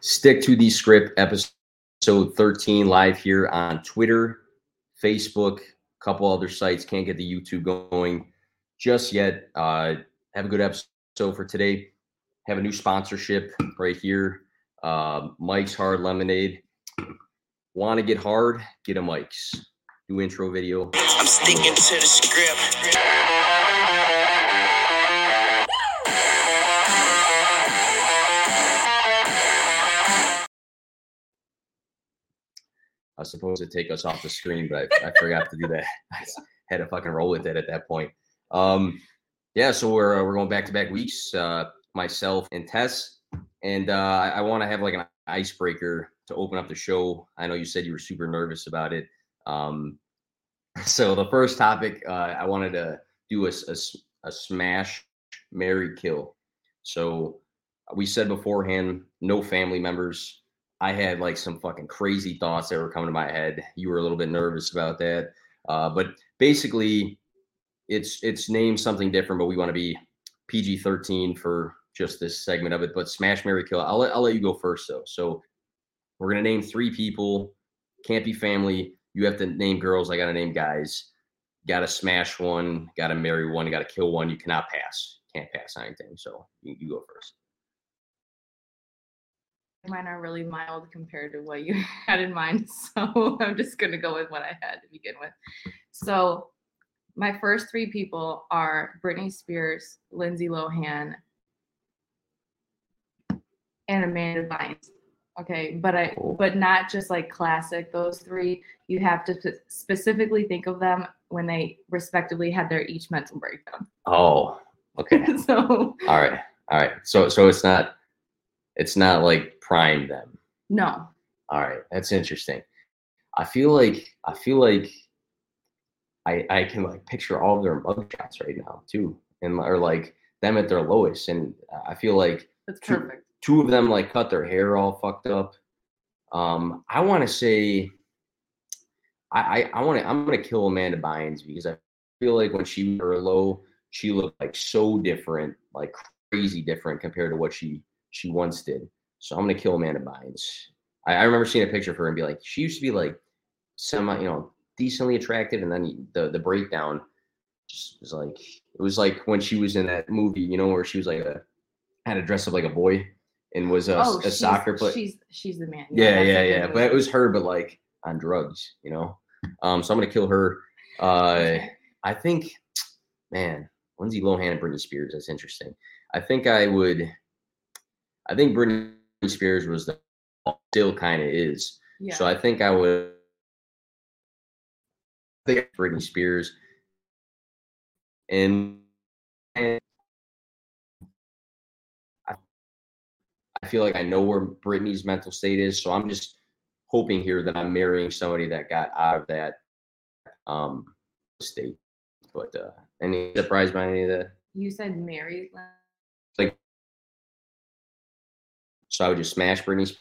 stick to the script. Episode 13 live here on Twitter, Facebook, a couple other sites. Can't get the YouTube going just yet. Uh, have a good episode for today. Have a new sponsorship right here. Uh, Mike's Hard Lemonade. Want to get hard? Get a Mike's. Do intro video. I'm sticking to the script. I was supposed to take us off the screen, but I, I forgot to do that. I had to fucking roll with it at that point. Um, yeah, so we're uh, we're going back to back weeks. Uh, myself and Tess, and uh, I, want to have like an icebreaker to open up the show. I know you said you were super nervous about it. Um, so the first topic uh, I wanted to do a, a, a smash, marry, kill. So we said beforehand, no family members. I had like some fucking crazy thoughts that were coming to my head. You were a little bit nervous about that, uh, but basically, it's it's named something different. But we want to be PG thirteen for just this segment of it. But smash, marry, kill. I'll let I'll let you go first though. So we're gonna name three people. Can't be family. You have to name girls. I gotta name guys. Got to smash one. Got to marry one. Got to kill one. You cannot pass. Can't pass anything. So you, you go first. Mine are really mild compared to what you had in mind. So I'm just going to go with what I had to begin with. So my first three people are Britney Spears, Lindsay Lohan, and Amanda Bynes. Okay, but I but not just like classic those three. You have to specifically think of them when they respectively had their each mental breakdown. Oh, okay. so All right. All right. So so it's not it's not like prime them. no, All right. That's interesting. I feel like I feel like I I can like picture all of their mug shots right now too. And or like them at their lowest. And I feel like that's Two- perfect. two of them like cut their hair all fucked up. Um, I want to say, I I, I want to I'm gonna kill Amanda Bynes because I feel like when she was her low, she looked like so different, like crazy different compared to what she she once did. So I'm gonna kill Amanda Bynes. I, I remember seeing a picture of her and be like, she used to be like semi, you know, decently attractive, and then the the breakdown just was like it was like when she was in that movie, you know, where she was like a had to dress up like a boy and was a, oh, a soccer player. She's she's the man. Yeah, a yeah, yeah. But it was her, but like on drugs, you know. Um, so I'm gonna kill her. Uh, I think, man, Lindsay Lohan and Britney Spears. That's interesting. I think I would. I think Britney Spears was the still kind of is. yeah. So I think I would. I think Britney Spears. And, and I, I feel like I know where Britney's mental state is, so I'm just hoping here that I'm marrying somebody that got out of that um state. But uh any surprised by any of that? you said marry. So I would just smash Britney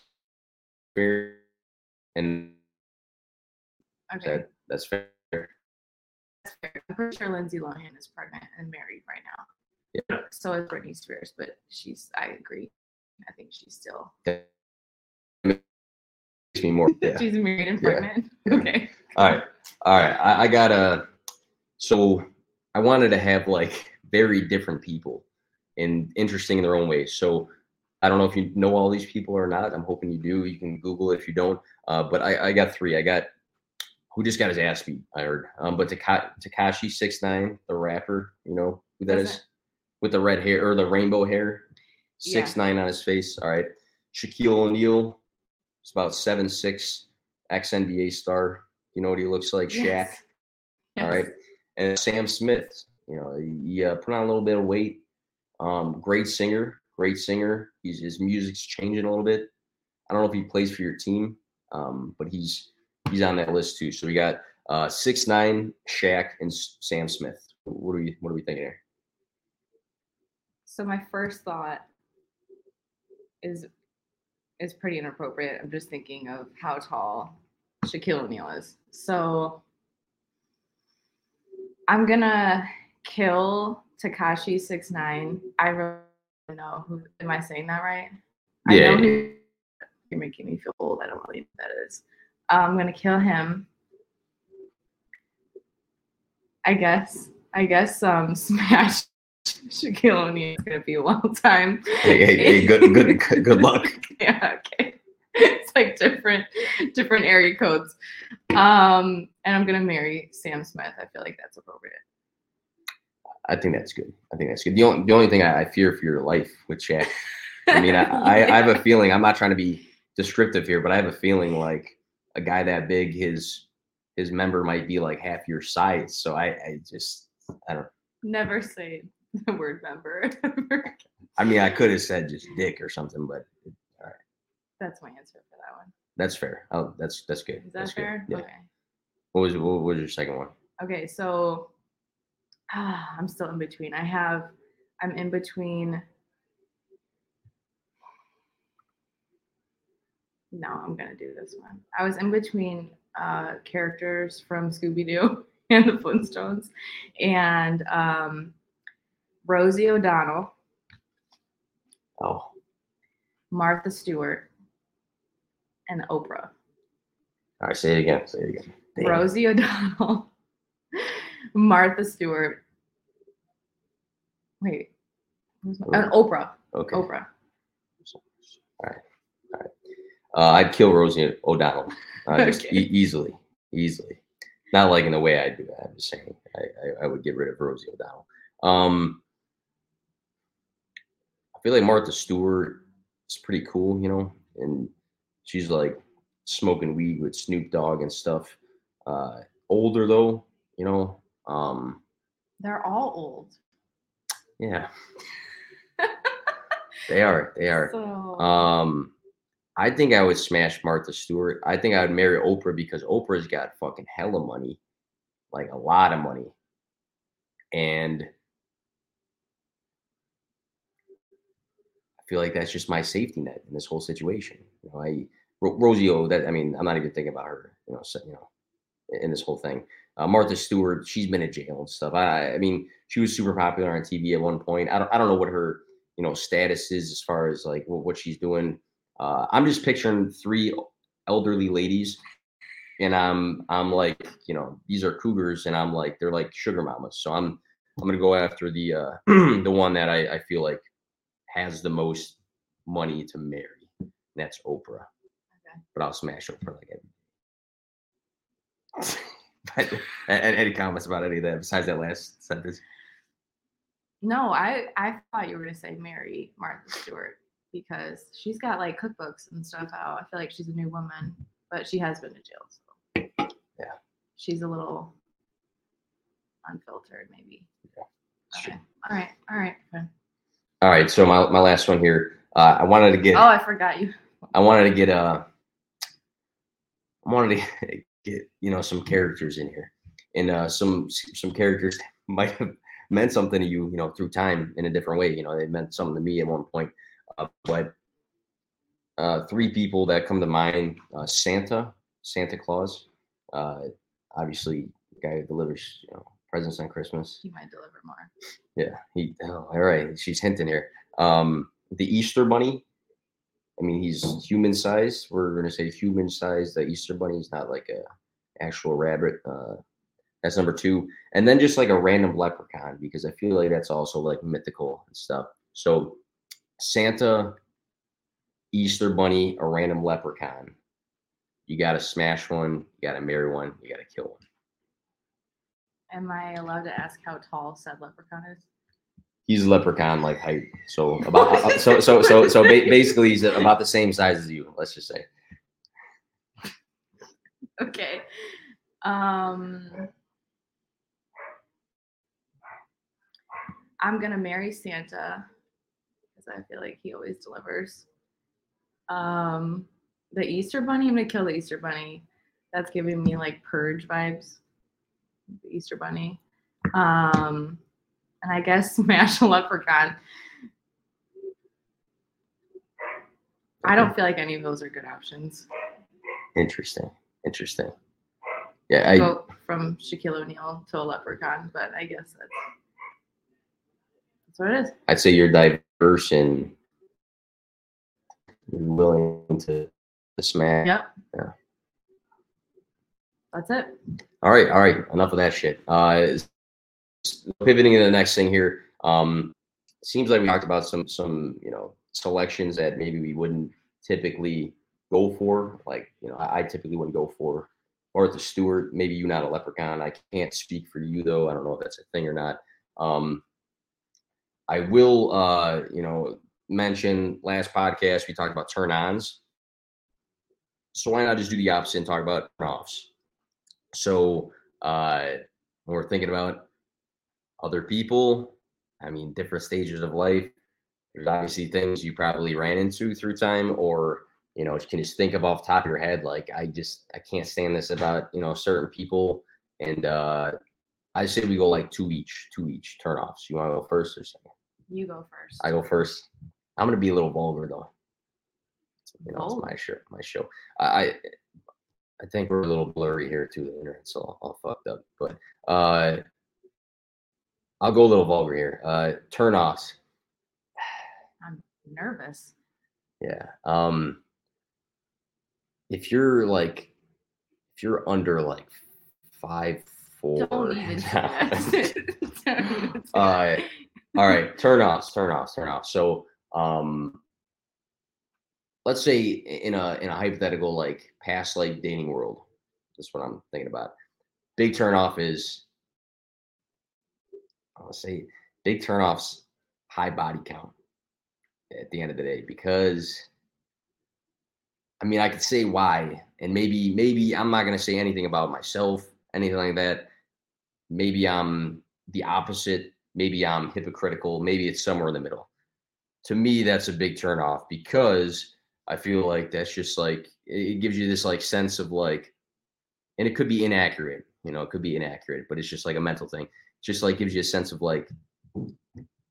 Spears, and Okay, that, that's fair. that's fair. I'm pretty sure Lindsay Lohan is pregnant and married right now. Yeah. So is Britney Spears, but she's. I agree. I think she's still. Makes me more. Yeah. She's married and pregnant. Yeah. Okay. All right, all right. I, I got a. So I wanted to have like very different people and interesting in their own ways. So I don't know if you know all these people or not. I'm hoping you do. You can Google if you don't. Uh, but I, I got three. I got who just got his ass beat. I heard. Um, but Tekashi Six Nine, the rapper. You know who that is? With the red hair or the rainbow hair. Six nine on his face. All right. Shaquille O'Neal. It's about seven six, ex NBA star. You know what he looks like? Shaq. Yes. All right. And Sam Smith, you know, he uh, put on a little bit of weight. Um, great singer, great singer. He's, his music's changing a little bit. I don't know if he plays for your team, um, but he's he's on that list too. So we got uh, six nine, Shaq, and Sam Smith. What are we What are we thinking here? So my first thought is is pretty inappropriate. I'm just thinking of how tall Shaquille O'Neal is. So I'm gonna kill Tekashi six nine. I know who am I saying that right? I Yeah. know who You're making me feel old. I don't really know what that is. I'm gonna kill him. I guess. I guess um smash Shaquille O'Neal is gonna be a long time. Hey, hey, hey, good, good, good, good luck. yeah, okay. It's like different different area codes. Um, and I'm gonna marry Sam Smith. I feel like that's appropriate. I think that's good. I think that's good. The only, the only thing I, I fear for your life with Shaq. I mean, I, I, I have a feeling. I'm not trying to be descriptive here, but I have a feeling like a guy that big, his his member might be like half your size. So I, I just, I don't. Never say the word member. I mean, I could have said just dick or something, but all right. that's my answer for that one. that's fair. Oh, that's that's good. Is that that's fair? Good. Yeah. Okay. What was what was your second one? Okay, so ah, I'm still in between. I have, I'm in between. No, I'm gonna do this one. I was in between uh, characters from Scooby Doo and the Flintstones, and um, Rosie O'Donnell, Oh, Martha Stewart, and Oprah. all right. Say it again. Say it again. Damn. Rosie O'Donnell, Martha Stewart. Wait, who's my- uh, Oprah. Okay. Oprah. All right. Uh, I'd kill Rosie O'Donnell uh, just Okay. e- easily, easily. Not like in the way I do that. I'm just saying I, I, I would get rid of Rosie O'Donnell. Um, I feel like Martha Stewart is pretty cool, you know, and she's like smoking weed with Snoop Dogg and stuff. Uh, older though, you know. Um, They're all old. yeah, they are. They are. So Um, I think I would smash Martha Stewart. I think I would marry Oprah because Oprah's got fucking hella money, like a lot of money, and I feel like that's just my safety net in this whole situation. You know, I Ro- Rosie O. That I mean, I'm not even thinking about her. You know, so, you know, in this whole thing. Uh, Martha Stewart, she's been in jail and stuff. I, I mean, she was super popular on TV at one point. I don't, I don't know what her, you know, status is as far as like what, what she's doing. Uh, I'm just picturing three elderly ladies, and I'm, I'm like, you know, these are cougars, and I'm like, they're like sugar mamas. So I'm, I'm gonna go after the, uh, the one that I, I feel like has the most money to marry. And that's Oprah. Okay. But I'll smash Oprah like every. but, a- a- any comments about any of that besides that last sentence? no, I I thought you were gonna say marry Martha Stewart because she's got like cookbooks and stuff out. I feel like she's a new woman, but she has been to jail. So Yeah. she's a little unfiltered, maybe. Yeah. Okay. All right. All right. All right, so my, my last one here. Uh, I wanted to get Oh, I forgot you. I wanted to get uh I wanted to get you know some characters in here, and uh, some some characters might have meant something to you, you know, through time in a different way. You know, they meant something to me at one point. Uh, but uh, three people that come to mind: uh, Santa, Santa Claus, uh, obviously the guy who delivers you know presents on Christmas. He might deliver more. Yeah, he. Oh, all right, she's hinting here. Um, the Easter Bunny. I mean, he's human sized. We're gonna say human sized. The Easter Bunny is not like a actual rabbit. Uh, that's number two, and then just like a random leprechaun because I feel like that's also like mythical and stuff. So Santa, Easter Bunny, a random leprechaun. You got to smash one. You got to marry one. You got to kill one. Am I allowed to ask how tall said leprechaun is? He's a leprechaun like height. So about uh, so so so so ba- basically he's about the same size as you. Let's just say. Okay. Um I'm gonna marry Santa because I feel like he always delivers. Um the Easter bunny, I'm gonna kill the Easter bunny. That's giving me like purge vibes. The Easter bunny. Um and I guess smash a leprechaun. I don't feel like any of those are good options. Interesting. Interesting. Yeah, I go from Shaquille O'Neal to a leprechaun, but I guess that's that's what it is. I'd say you're diverse and you're willing to the smash. Yep. Yeah. That's it. All right, all right. Enough of that shit. Uh, pivoting to the next thing here. Um, seems like we talked about some some you know selections that maybe we wouldn't typically go for. Like you know, I, I typically wouldn't go for Martha Stewart. Maybe you not a leprechaun. I can't speak for you though. I don't know if that's a thing or not. Um, I will, uh, you know, mention last podcast we talked about turn ons. So why not just do the opposite and talk about turn offs? So uh, when we're thinking about other people, I mean, different stages of life, there's obviously things you probably ran into through time, or you know, you can just think of off the top of your head, like I just I can't stand this about you know certain people, and uh, I say we go like two each, two each turn offs. You want to go first or second? You go first. I go first. I'm gonna be a little vulgar though. You know, it's my show. My show. I, I I think we're a little blurry here too. The internet's all, all fucked up. But uh, I'll go a little vulgar here. Uh, turn offs. I'm nervous. Yeah. Um, if you're like, if you're under like five four. Don't even. Don't uh, all right, turn offs, turn offs, turn offs. So, um, let's say in a in a hypothetical like past like dating world, that's what I'm thinking about. Big turn off is, I'll say, big turnoffs, high body count at the end of the day because. I mean, I could say why, and maybe maybe I'm not gonna say anything about myself, anything like that. Maybe I'm the opposite. Maybe I'm hypocritical. Maybe it's somewhere in the middle. To me, that's a big turnoff because I feel like that's just like it gives you this like sense of like, and it could be inaccurate. You know, it could be inaccurate, but it's just like a mental thing. Just like gives you a sense of like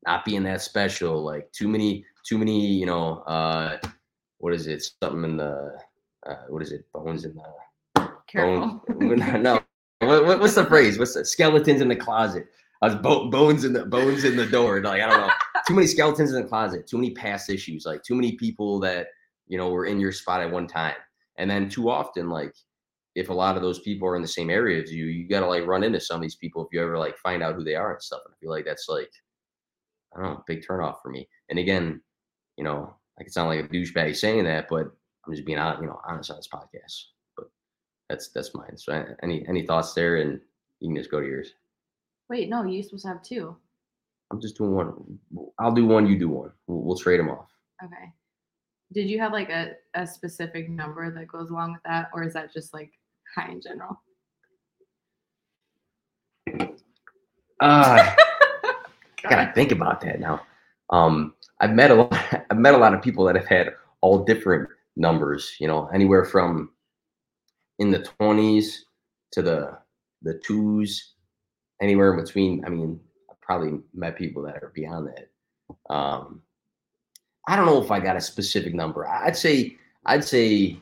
not being that special. Like too many, too many. You know, uh, what is it? Something in the uh, what is it? Bones in the Careful. Bone, no, what, what- what's the phrase? What's the skeletons in the closet? I was bo- bones in the bones in the door. Like I don't know. Too many skeletons in the closet. Too many past issues. Like too many people that you know were in your spot at one time, and then too often, like if a lot of those people are in the same area as you, you got to like run into some of these people if you ever like find out who they are and stuff. And I feel like that's like I don't know, big turnoff for me. And again, you know, I could sound like a douchebag saying that, but I'm just being honest, you know, honest on this podcast. But that's that's mine. So any any thoughts there, and you can just go to yours. Wait, no, you supposed to have two. I'm just doing one. I'll do one. You do one. We'll, we'll trade them off. Okay. Did you have like a, a specific number that goes along with that, or is that just like high in general? Uh, I gotta think about that now. Um, I've met a lot. I've met a lot of people that have had all different numbers. You know, anywhere from in the twenties to the the twos, anywhere in between. I mean, I've probably met people that are beyond that. Um, I don't know if I got a specific number. I'd say, I'd say,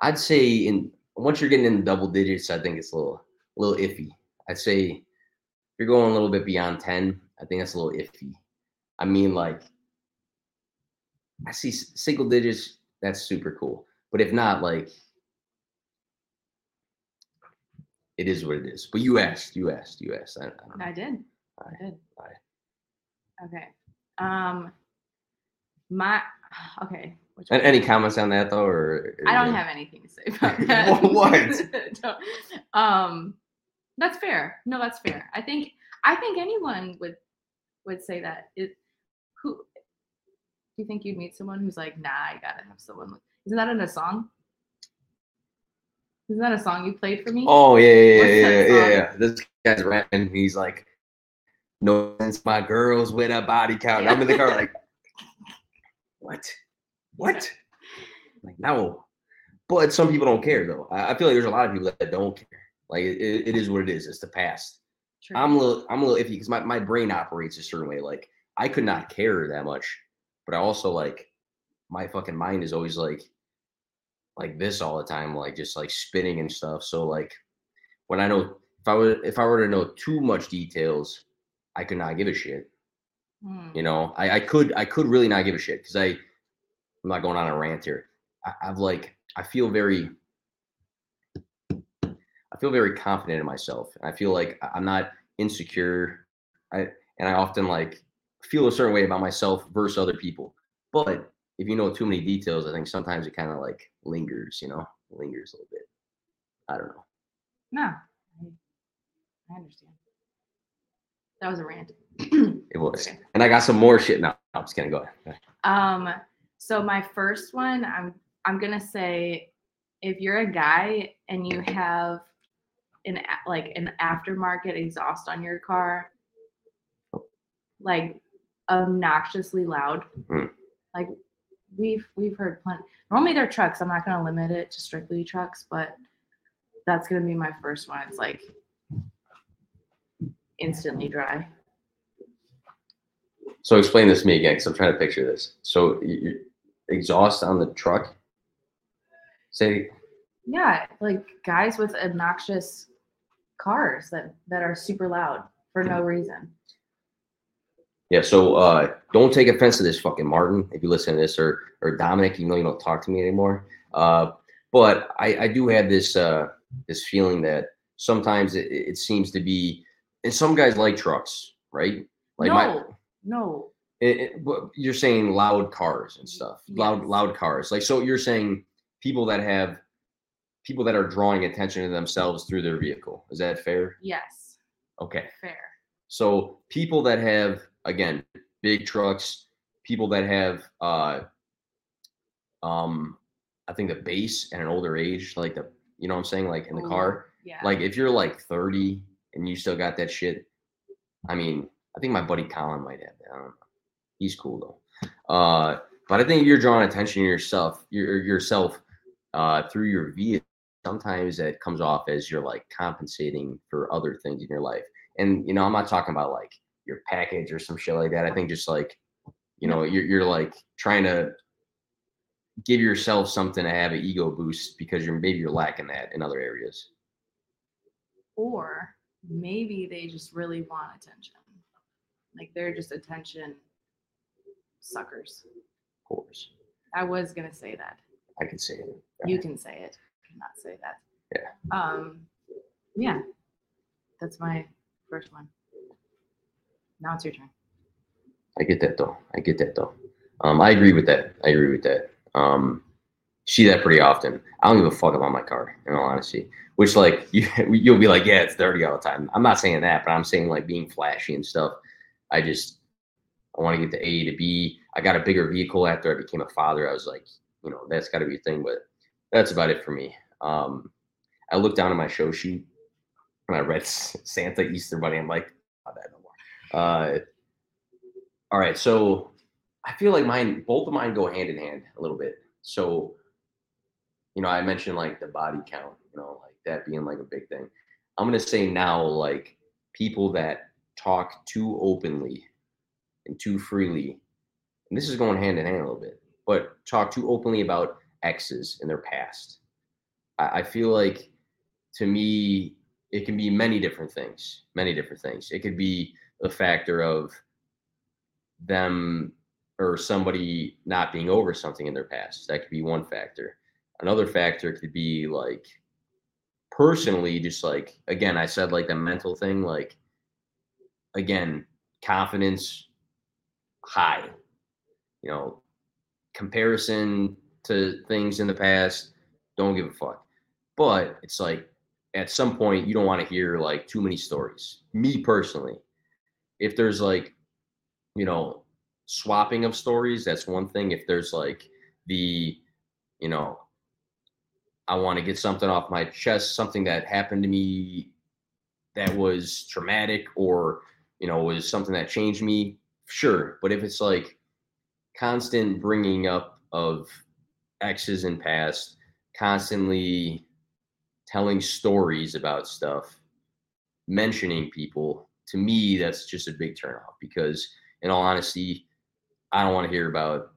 I'd say in once you're getting in double digits, I think it's a little, a little iffy. I'd say if you're going a little bit beyond 10, I think that's a little iffy. I mean, like, I see single digits, that's super cool. But if not, like, it is what it is. But you asked, you asked, you asked. I, I don't know. I did. I did. Okay. Um, my okay. And any comments on that though, or I don't have anything to say about that. What? Um, that's fair. No, that's fair. I think I think anyone would would say that. It who do you think you'd meet someone who's like, nah, I gotta have someone. With, isn't that in a song? Isn't that a song you played for me? Oh yeah, yeah, yeah, yeah, yeah. This guy's rapping. He's like, "No sense, my girls with a body count." I'm in the car like, "What? What?" Like, no. But some people don't care though. I, I feel like there's a lot of people that don't care. Like it, it- is what it is. It's the past. True. I'm a little, I'm a little iffy because my, my brain operates a certain way. Like I could not care that much, but I also like my fucking mind is always like like this all the time, like just like spinning and stuff. So like when I know if I would if I were to know too much details, I could not give a shit. Hmm. You know, I, I could I could really not give a shit because I I'm not going on a rant here. I, I've like I feel very I feel very confident in myself. I feel like I'm not insecure. I and I often like feel a certain way about myself versus other people. But if you know too many details, I think sometimes it kind of like lingers, you know, lingers a little bit. I don't know. No, I, I understand. That was a rant. It was. Okay. And I got some more shit now. I'm just gonna go ahead. Um, so my first one, I'm I'm gonna say, if you're a guy and you have an like an aftermarket exhaust on your car, like obnoxiously loud, Hmm. like we've we've heard plenty. Normally they're trucks. I'm not gonna limit it to strictly trucks, but that's gonna be my first one. It's like instantly dry. So explain this to me again, because I'm trying to picture this. So you, you exhaust on the truck. Say Yeah, like guys with obnoxious cars that that are super loud for no reason. Yeah, so uh, don't take offense to this fucking Martin if you listen to this, or or Dominic, even though you don't talk to me anymore. Uh, but I, I do have this uh, this feeling that sometimes it, it seems to be, and some guys like trucks, right? Like no, my, no. it, it- you're saying loud cars and stuff, loud Yes. loud cars. Like so, you're saying people that have people that are drawing attention to themselves through their vehicle. Is that fair? Yes, Okay. fair. So people that have again big trucks, people that have uh um I think the bass and an older age, like the you know what I'm saying, like in the Ooh, car. Yeah. Like if you're like 30 and you still got that shit, I mean, I think my buddy Colin might have that. I don't know. He's cool though. Uh but I think you're drawing attention to yourself, your yourself uh through your vehicle. Sometimes it comes off as you're like compensating for other things in your life. And you know, I'm not talking about like your package or some shit like that. I think just like, you know, you're you're like trying to give yourself something to have an ego boost because you're maybe you're lacking that in other areas. or maybe they just really want attention. Like they're just attention suckers. Of course, I was gonna say that. I can say it. You can say it. I cannot say that. Yeah. Um, yeah. That's my first one. Now it's your turn. I get that though. I get that though. Um, I agree with that. I agree with that. Um, see that pretty often. I don't give a fuck about my car, in all honesty. Which like you you'll be like, yeah, it's dirty all the time. I'm not saying that, but I'm saying like being flashy and stuff. I just I want to get to A to B. I got a bigger vehicle after I became a father. I was like, you know, that's got to be a thing. But that's about it for me. Um, I looked down at my show sheet and I read Santa Easter Bunny. I'm like, not that no more. Uh, all right, so I feel like mine, both of mine go hand in hand a little bit. So, you know, I mentioned like the body count, you know, like that being like a big thing. I'm gonna say now, like people that talk too openly and too freely, and this is going hand in hand a little bit, but talk too openly about exes in their past. I, I feel like to me, it can be many different things, many different things. It could be the factor of them or somebody not being over something in their past. That could be one factor. Another factor could be like personally, just like again, I said like the mental thing, like again, confidence high, you know, comparison to things in the past, don't give a fuck. But it's like at some point you don't want to hear like too many stories. Me personally, if there's like you know swapping of stories that's one thing if there's like the you know i want to get something off my chest something that happened to me that was traumatic or you know was something that changed me sure but if it's like constant bringing up of exes and past constantly telling stories about stuff mentioning people to me that's just a big turnoff because in all honesty i don't want to hear about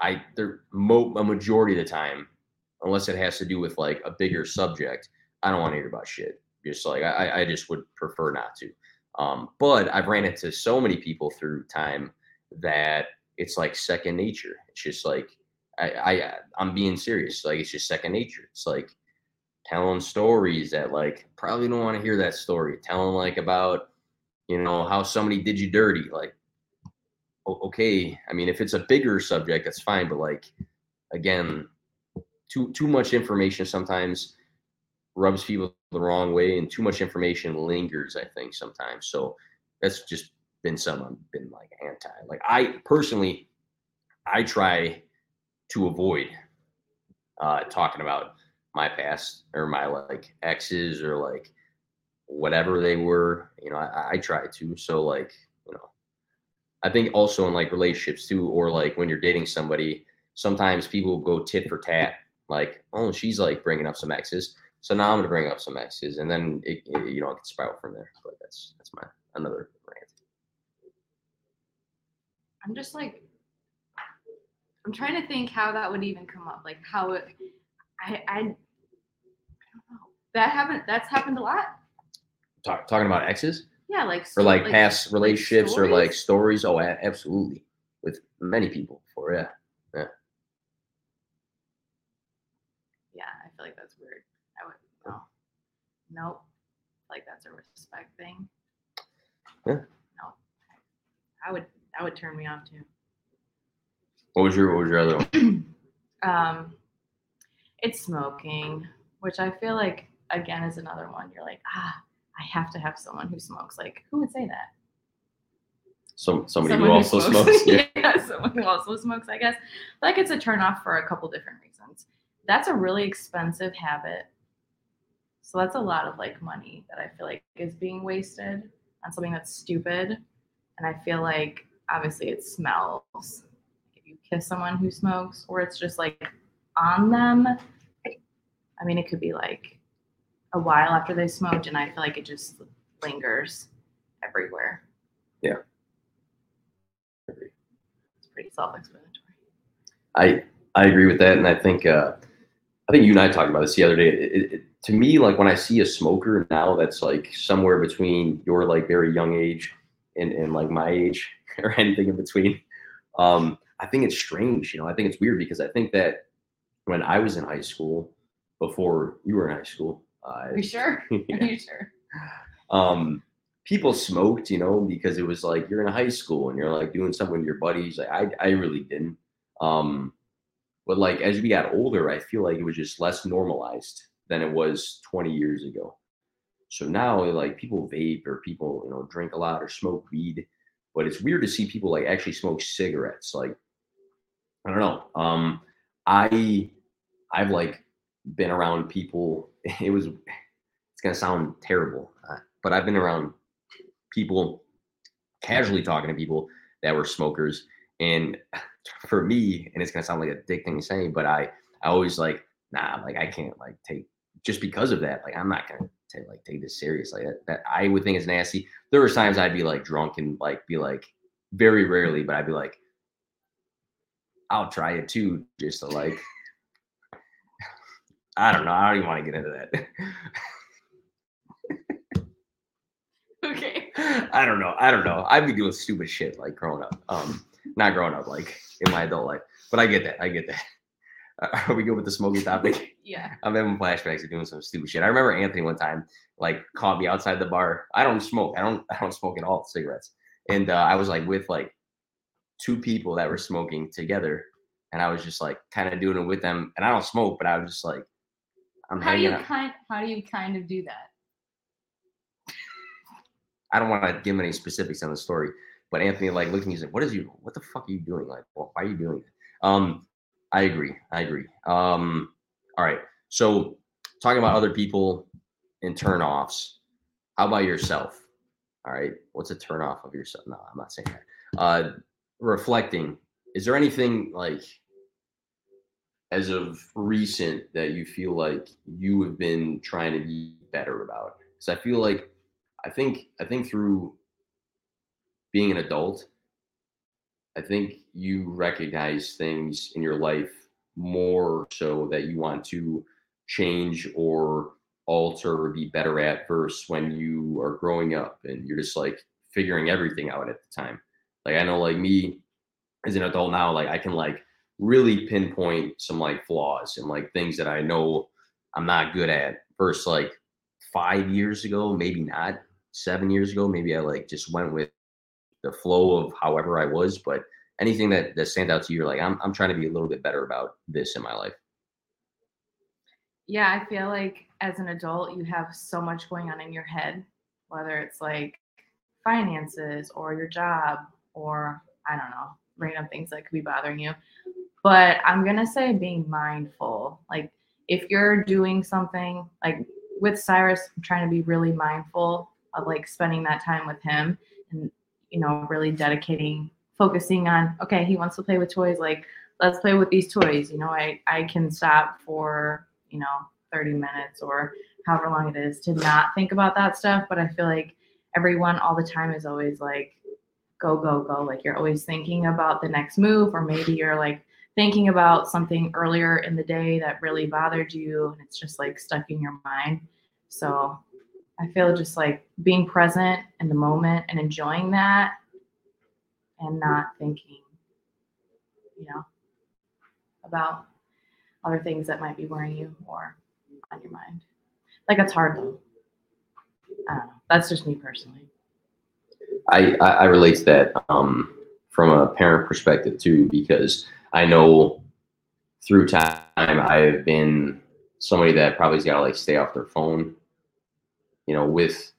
i there mo- a majority of the time unless it has to do with like a bigger subject i don't want to hear about shit. Just like i i just would prefer not to um but i've ran into so many people through time that it's like second nature it's just like I, I I'm being serious. Like it's just second nature. It's like telling stories that like probably don't want to hear that story. Telling like about you know how somebody did you dirty. Like okay, I mean if it's a bigger subject, that's fine. But like again, too too much information sometimes rubs people the wrong way, and too much information lingers. I think sometimes. So that's just been someone been like anti. Like I personally, I try to avoid uh, talking about my past or my like exes or like whatever they were. You know, I, I try to. So like, you know, I think also in like relationships too, or like when you're dating somebody, sometimes people go tit for tat. Like, oh, she's like bringing up some exes, so now I'm gonna bring up some exes, and then it, it, you know it can spiral from there. But that's that's my another rant. I'm just like, I'm trying to think how that would even come up. Like how it, I, I, I don't know. That happened. That's happened a lot. Talk, talking about exes Yeah, like or sto- like past relationships or like stories? stories. Oh, absolutely, with many people before. Yeah, Yeah, I feel like that's weird. I would no, nope. Like that's a respect thing. Yeah. No, I would. That would turn me off too. what was your what was your other one? um it's smoking which i feel like again is another one you're like ah i have to have someone who smokes like who would say that Some somebody Someone who also smokes. Yeah. yeah someone who also smokes i guess like it's a turn off for a couple different reasons that's a really expensive habit so that's a lot of like money that i feel like is being wasted on something that's stupid. And i feel like obviously it smells. If you kiss someone who smokes or it's just like on them i mean it could be like a while after they smoked and i feel like it just lingers everywhere. Yeah. it's pretty self-explanatory. I I agree with that, and I think uh, I think you and I talked about this the other day. It, it, to me, like when I see a smoker now that's like somewhere between your like very young age and, and like my age or anything in between, um, I think it's strange. You know, I think it's weird because I think that when I was in high school, before you were in high school, uh, are you sure are you sure um, people smoked, you know, because it was like you're in high school and you're like doing something with your buddies. Like I, I really didn't. Um, but like as we got older, I feel like it was just less normalized than it was 20 years ago. So now, like people vape or people, you know, drink a lot or smoke weed. But it's weird to see people like actually smoke cigarettes. Like I don't know. Um, I I've like been around people. It was it's gonna sound terrible, uh, but I've been around people casually talking to people that were smokers, and for me, and it's gonna sound like a dick thing to say, but I I always like nah, like I can't like take just because of that. Like I'm not gonna take like take this seriously. That, that I would think is nasty. There were times I'd be like drunk and like be like very rarely, but I'd be like, I'll try it too, just to like. I don't know. I don't even want to get into that. okay I don't know. I don't know. I've been doing stupid shit like growing up. Um, not growing up, like in my adult life. But I get that. I get that. Are we good with the smoking topic? yeah I'm having flashbacks of doing some stupid shit. I remember Anthony one time like caught me outside the bar. I don't smoke. I don't. I don't smoke at all cigarettes. And uh, I was like with like two people that were smoking together, and I was just like kind of doing it with them. And I don't smoke, but I was just like, I'm how do you out. kind how do you kind of do that I don't want to give any specifics on the story, but Anthony like looked at me. He's like, "What is you? What the fuck are you doing? Like, wh- why are you doing it?" Um, I agree. I agree. Um, all right. So talking about other people and turnoffs. How about yourself? All right. What's a turnoff of yourself? No, I'm not saying that. Uh, reflecting. Is there anything like as of recent that you feel like you have been trying to be better about? Because I feel like I think I think through being an adult, I think you recognize things in your life more so that you want to change or alter or be better at versus when you are growing up and you're just like figuring everything out at the time. Like I know like me as an adult now, like I can like really pinpoint some like flaws and like things that I know I'm not good at. Versus like five years ago, maybe not seven years ago, maybe I like just went with the flow of however I was. But anything that that stands out to you, you're like, I'm I'm trying to be a little bit better about this in my life. Yeah, I feel like as an adult, you have so much going on in your head, whether it's like finances or your job or I don't know, random things that could be bothering you. But I'm to say being mindful. Like if you're doing something like with Cyrus, I'm trying to be really mindful of like spending that time with him and, you know, really dedicating, focusing on, okay, he wants to play with toys. Like, let's play with these toys. You know, I, I can stop for, you know, 30 minutes or however long it is to not think about that stuff. But I feel like everyone all the time is always like, go, go, go. Like you're always thinking about the next move, or maybe you're like thinking about something earlier in the day that really bothered you and it's just like stuck in your mind. So I feel just like being present in the moment and enjoying that and not thinking, you know, about other things that might be worrying you or on your mind. Like it's hard though. I don't know. That's just me personally. I, I, I relate to that um, from a parent perspective too, because I know through time I've been somebody that probably's got to like stay off their phone, you know, with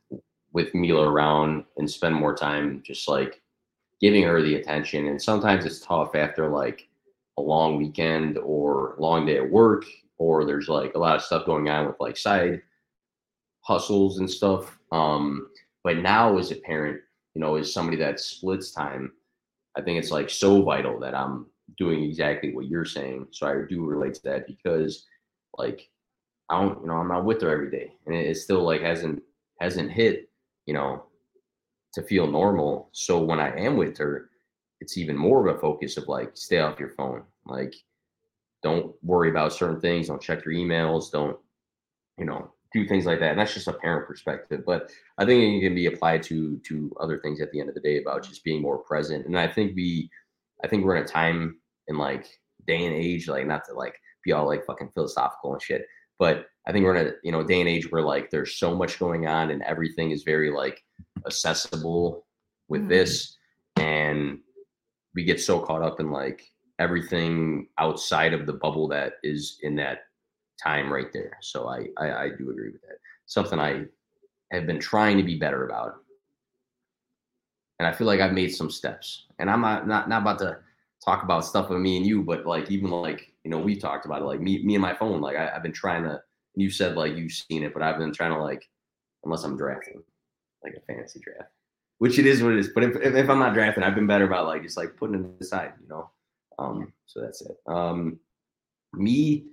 with Mila around and spend more time just like giving her the attention. And sometimes it's tough after like a long weekend or long day at work, or there's like a lot of stuff going on with like side hustles and stuff. Um, but now as a parent, you know, as somebody that splits time, I think it's like so vital that I'm doing exactly what you're saying. So I do relate to that because like I don't, you know, I'm not with her every day, and it, it still like hasn't hasn't hit, you know, to feel normal. So when I am with her, it's even more of a focus of like stay off your phone, like don't worry about certain things, don't check your emails, don't, you know, do things like that. And that's just a parent perspective, but I think it can be applied to to other things at the end of the day about just being more present. And I think we, I think we're in a time in like day and age, like not to like be all like fucking philosophical and shit, but I think we're in a you know day and age where like there's so much going on and everything is very like accessible with Mhm. this, and we get so caught up in like everything outside of the bubble that is in that time right there. So I, I I do agree with that. Something I have been trying to be better about, and I feel like I've made some steps. And I'm not not, not about to talk about stuff with me and you, but like even like you know we talked about it, like me me and my phone. Like I, I've been trying to. You said like you've seen it, but I've been trying to like unless I'm drafting like a fantasy draft, which it is what it is. But if, if, if I'm not drafting, I've been better about like just like putting it aside, you know. Um, so that's it. Um, me,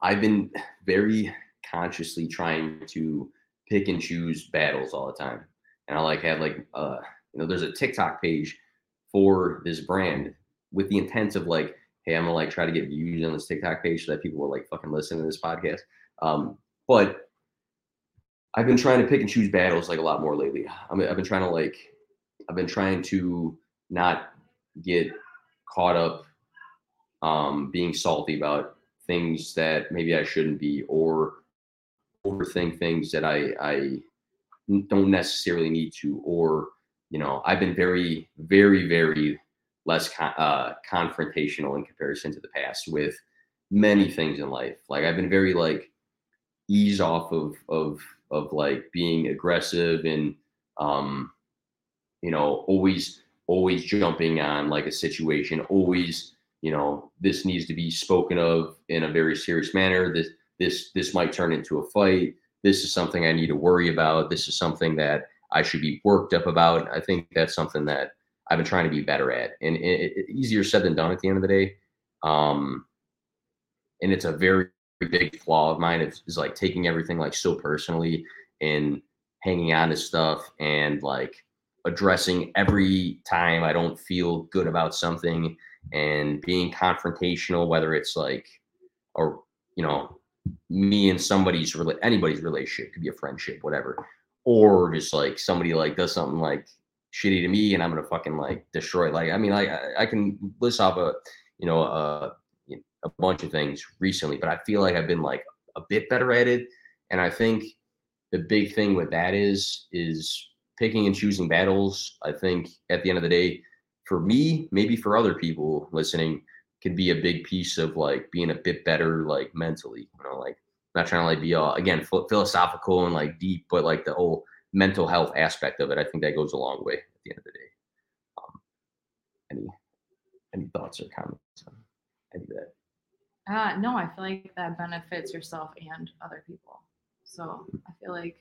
I've been very consciously trying to pick and choose battles all the time, and I like have like uh, you know, there's a TikTok page for this brand with the intent of like, hey, I'm gonna like try to get views on this TikTok page so that people will like fucking listen to this podcast. Um, but I've been trying to pick and choose battles like a lot more lately. I mean, I've been trying to like, I've been trying to not get caught up um, being salty about things that maybe I shouldn't be, or overthink things that I I don't necessarily need to, or you know, I've been very, very, very less con- uh, confrontational in comparison to the past with many things in life. Like I've been very like ease off of of of like being aggressive and um you know always always jumping on like a situation always you know this needs to be spoken of in a very serious manner. This this this might turn into a fight. This is something i need to worry about. This is something that i should be worked up about. I think that's something that i've been trying to be better at and it, it, easier said than done at the end of the day. Um and it's a very big flaw of mine is, like taking everything like so personally and hanging on to stuff and like addressing every time I don't feel good about something and being confrontational, whether it's like, or, you know, me and somebody's, anybody's relationship, could be a friendship, whatever, or just like somebody like does something like shitty to me and I'm to fucking like destroy. Like, I mean, I, I can list off a, you know, a, a bunch of things recently, but I feel like I've been like a bit better at it. And I think the big thing with that is is picking and choosing battles. I think at the end of the day, for me, maybe for other people listening, could be a big piece of like being a bit better like mentally. You know, like not trying to like be all again philosophical and like deep, but like the whole mental health aspect of it. I think that goes a long way at the end of the day. Um, any any thoughts or comments on any of that? Uh, no, I feel like that benefits yourself and other people. So I feel like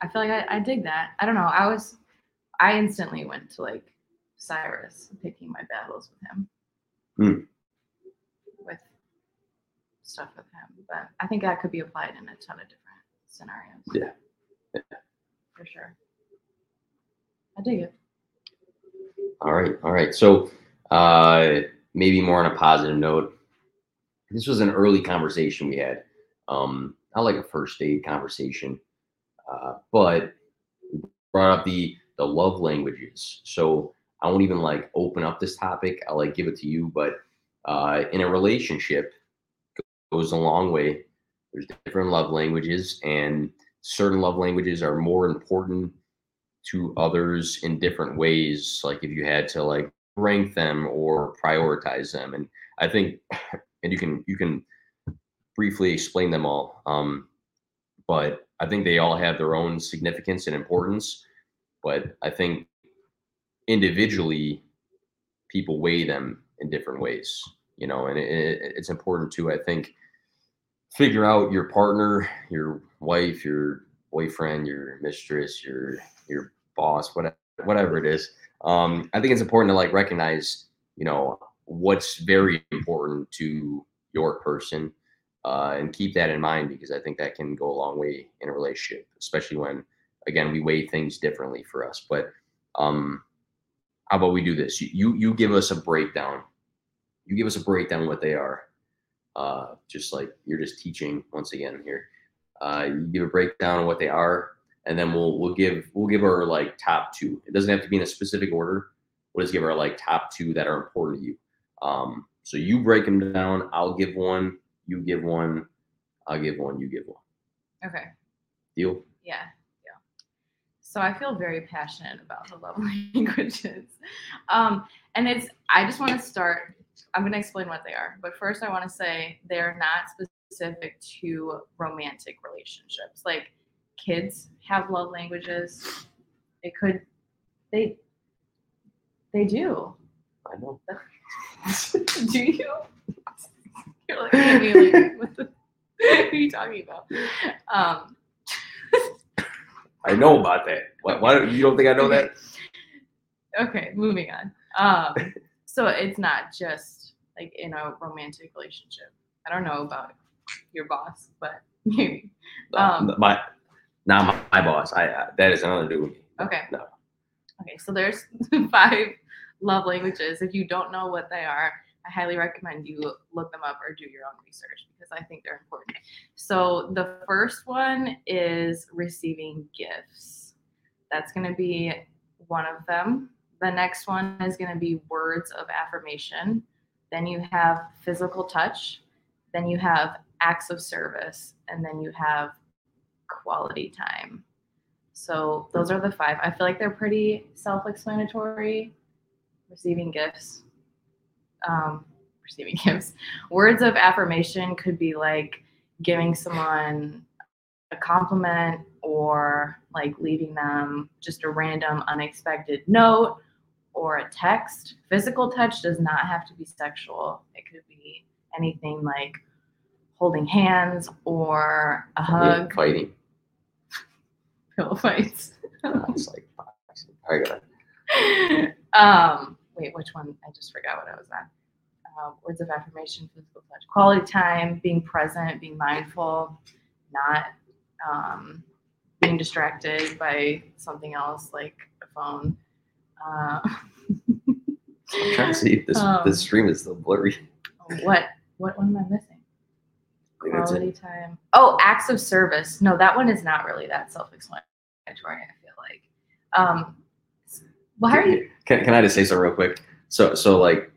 I feel like I, I dig that. I don't know. I was I instantly went to like Cyrus picking my battles with him. Hmm. With stuff with him. But I think that could be applied in a ton of different scenarios. Yeah. For sure. I dig it. All right, all right. So uh, maybe more on a positive note. This was an early conversation we had, um, not like a first date conversation, uh, but brought up the the love languages. So I won't even like open up this topic. I'll like give it to you, but uh, in a relationship goes a long way. There's different love languages, and certain love languages are more important to others in different ways like if you had to like rank them or prioritize them. And i think and you can you can briefly explain them all um, but i think they all have their own significance and importance. But i think individually people weigh them in different ways you know and it, it, it's important to i think figure out your partner your wife your boyfriend your mistress your your boss, whatever, whatever it is. Um, I think it's important to like recognize, you know, what's very important to your person, uh, and keep that in mind because I think that can go a long way in a relationship, especially when, again, we weigh things differently for us. But um, how about we do this? You you, you give us a breakdown. You give us a breakdown what they are. Uh, just like you're just teaching once again here. Uh, you give a breakdown of what they are, and then we'll we'll give we'll give our like top two. It doesn't have to be in a specific order. We'll just give our like top two that are important to you. Um, so you break them down. I'll give one. You give one. I'll give one. You give one. Okay. Deal. Yeah. Yeah. So I feel very passionate about the love languages. Um, and it's I just want to start. I'm going to explain what they are, but first I want to say they're not specific to romantic relationships. Like kids have love languages. It could they they do. I know. do you? You're me like, what, the, what are you talking about? Um, I know about that. Why, why you don't think I know that? Okay, moving on. Um, so it's not just like in a romantic relationship. I don't know about your boss, but maybe. Um, my not my, my boss. I, I that is another dude with me. Okay. No. Okay, so there's five love languages. If you don't know what they are, I highly recommend you look them up or do your own research because I think they're important. So the first one is receiving gifts. That's going to be one of them. The next one is going to be words of affirmation. Then you have physical touch. Then you have acts of service. And then you have quality time. So those are the five. I feel like they're pretty self-explanatory. Receiving gifts, um, receiving gifts. Words of affirmation could be like giving someone a compliment or like leaving them just a random unexpected note or a text. Physical touch does not have to be sexual. It could be anything like holding hands or a hug. Fighting. Pillow fights. it's like, I got um, wait, which one? I just forgot what I was on. Uh, words of affirmation, physical touch, quality time, being present, being mindful, not um, being distracted by something else like a phone. Uh, I'm trying to see if this Um, this stream is still blurry. what? What one am I missing? I think that's it. Quality time. Oh, acts of service. No, that one is not really that self-explanatory. I feel like. Um, well, how are you? Can, can I just say something real quick? So so like,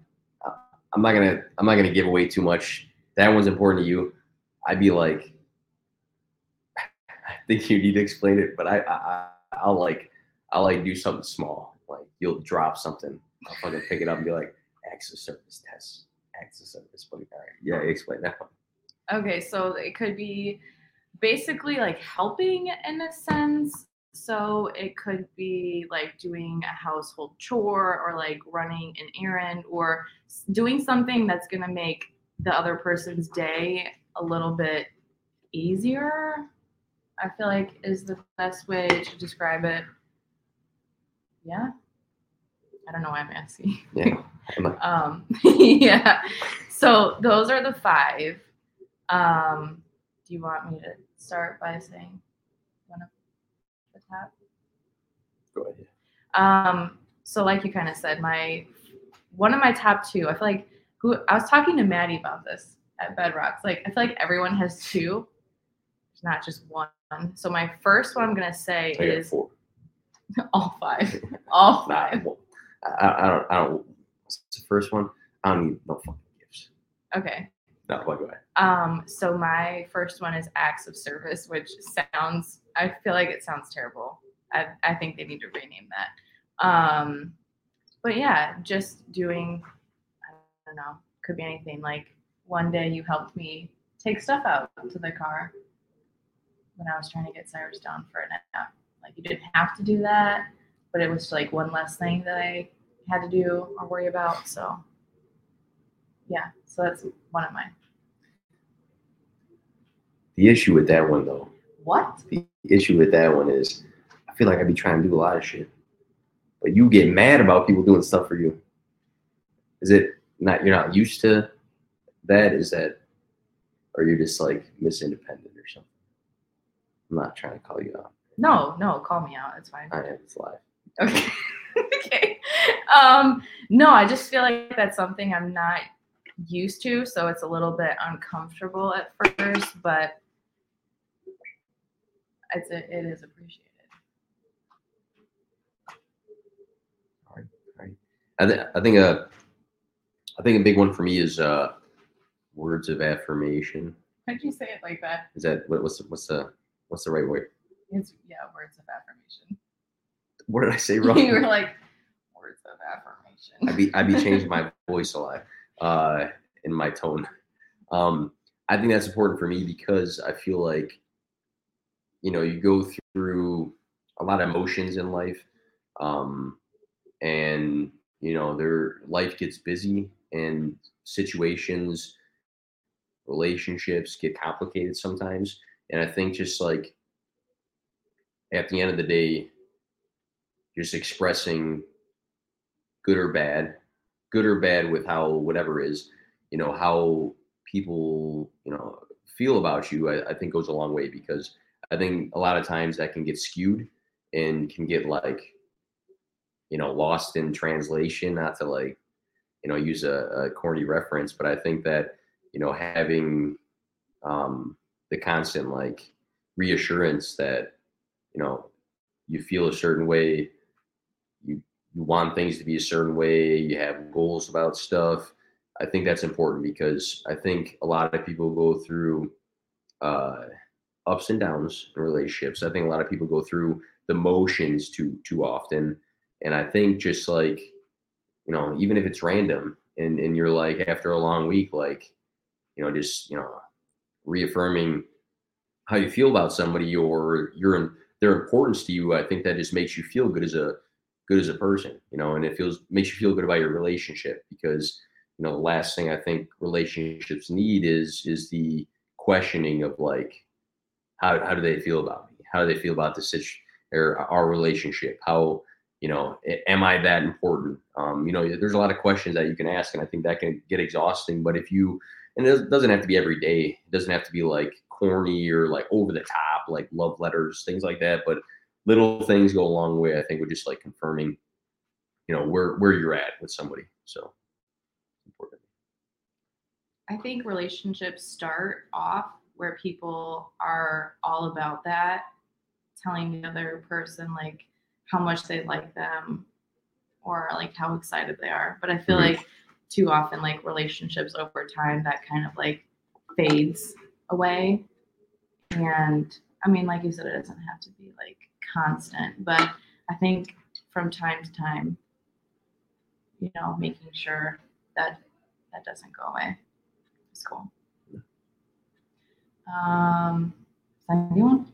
uh, I'm not gonna I'm not gonna give away too much. That one's important to you. I'd be like, I think you need to explain it, but I, I I- I'll like I'll like do something small. Like you'll drop something. I'll fucking pick it up and be like, acts of service test, acts of service. But all right, yeah, explain that one. Okay, so it could be basically like helping in a sense. So it could be like doing a household chore or like running an errand or doing something that's going to make the other person's day a little bit easier. I feel like is the best way to describe it. Yeah. I don't know why I'm asking. Yeah. Um, yeah. So those are the five. Um, do you want me to start by saying one of the top? go ahead. Um, so like you kind of said, my one of my top two. I feel like who I was talking to Maddie about this at Bedrocks. Like I feel like everyone has two, It's not just one. So my first one I'm gonna say I is four. all five, all five. I, I don't I don't. What's the first one? I don't need no fucking gifts. Okay. No, go ahead. Um, so my first one is acts of service, which sounds I feel like it sounds terrible. I, I think they need to rename that. Um, but yeah, just doing I don't know, could be anything. Like one day you helped me take stuff out to the car when I was trying to get Cyrus down for a nap. Like you didn't have to do that, but it was like one less thing that I had to do or worry about. So yeah, so that's one of mine. The issue with that one though, What? the issue with that one is, I feel like I'd be trying to do a lot of shit, but you get mad about people doing stuff for you. Is it not you're not used to that? Is that, or you're just like Miss Independent or something? I'm not trying to call you out. No, no, call me out. It's fine. I am it's live. Okay. okay. Um, no, I just feel like that's something I'm not used to, so it's a little bit uncomfortable at first, but it's a, it is appreciated. I, th- I think a, I think a big one for me is uh, words of affirmation. Why did you say it like that? Is that what, what's what's the what's the right way? It's yeah, words of affirmation. What did I say wrong? you were like words of affirmation. I'd be I'd be changing my voice a lot, uh, in my tone. Um, I think that's important for me because I feel like, you know, you go through a lot of emotions in life, um, and you know, their life gets busy and situations, relationships get complicated sometimes, and I think just like at the end of the day, just expressing good or bad, good or bad with how whatever is, you know, how people, you know, feel about you, I, I think goes a long way because I think a lot of times that can get skewed and can get like, you know, lost in translation, not to like, you know, use a, a corny reference, but I think that, you know, having um, the constant like reassurance that, you know, you feel a certain way, you want things to be a certain way, you have goals about stuff. I think that's important because I think a lot of people go through uh, ups and downs in relationships. I think a lot of people go through the motions too too often, and I think just like you know, even if it's random and and you're like after a long week, like you know, just you know, reaffirming how you feel about somebody or your their importance to you. I think that just makes you feel good as a good as a person, you know, and it feels makes you feel good about your relationship because you know the last thing I think relationships need is is the questioning of like how how do they feel about me? How do they feel about the situation or our relationship? How you know am I that important? Um, you know, there's a lot of questions that you can ask, and I think that can get exhausting. But if you and it doesn't have to be every day. It doesn't have to be like corny or like over the top, like love letters, things like that. But little things go a long way. I think with just like confirming, you know, where where you're at with somebody. So important. I think relationships start off where people are all about that, telling the other person like how much they like them or like how excited they are. But I feel Mhm. like too often like relationships over time that kind of like fades away. And I mean, like you said, it doesn't have to be like constant, but I think from time to time, you know, making sure that that doesn't go away is cool. Um, second one.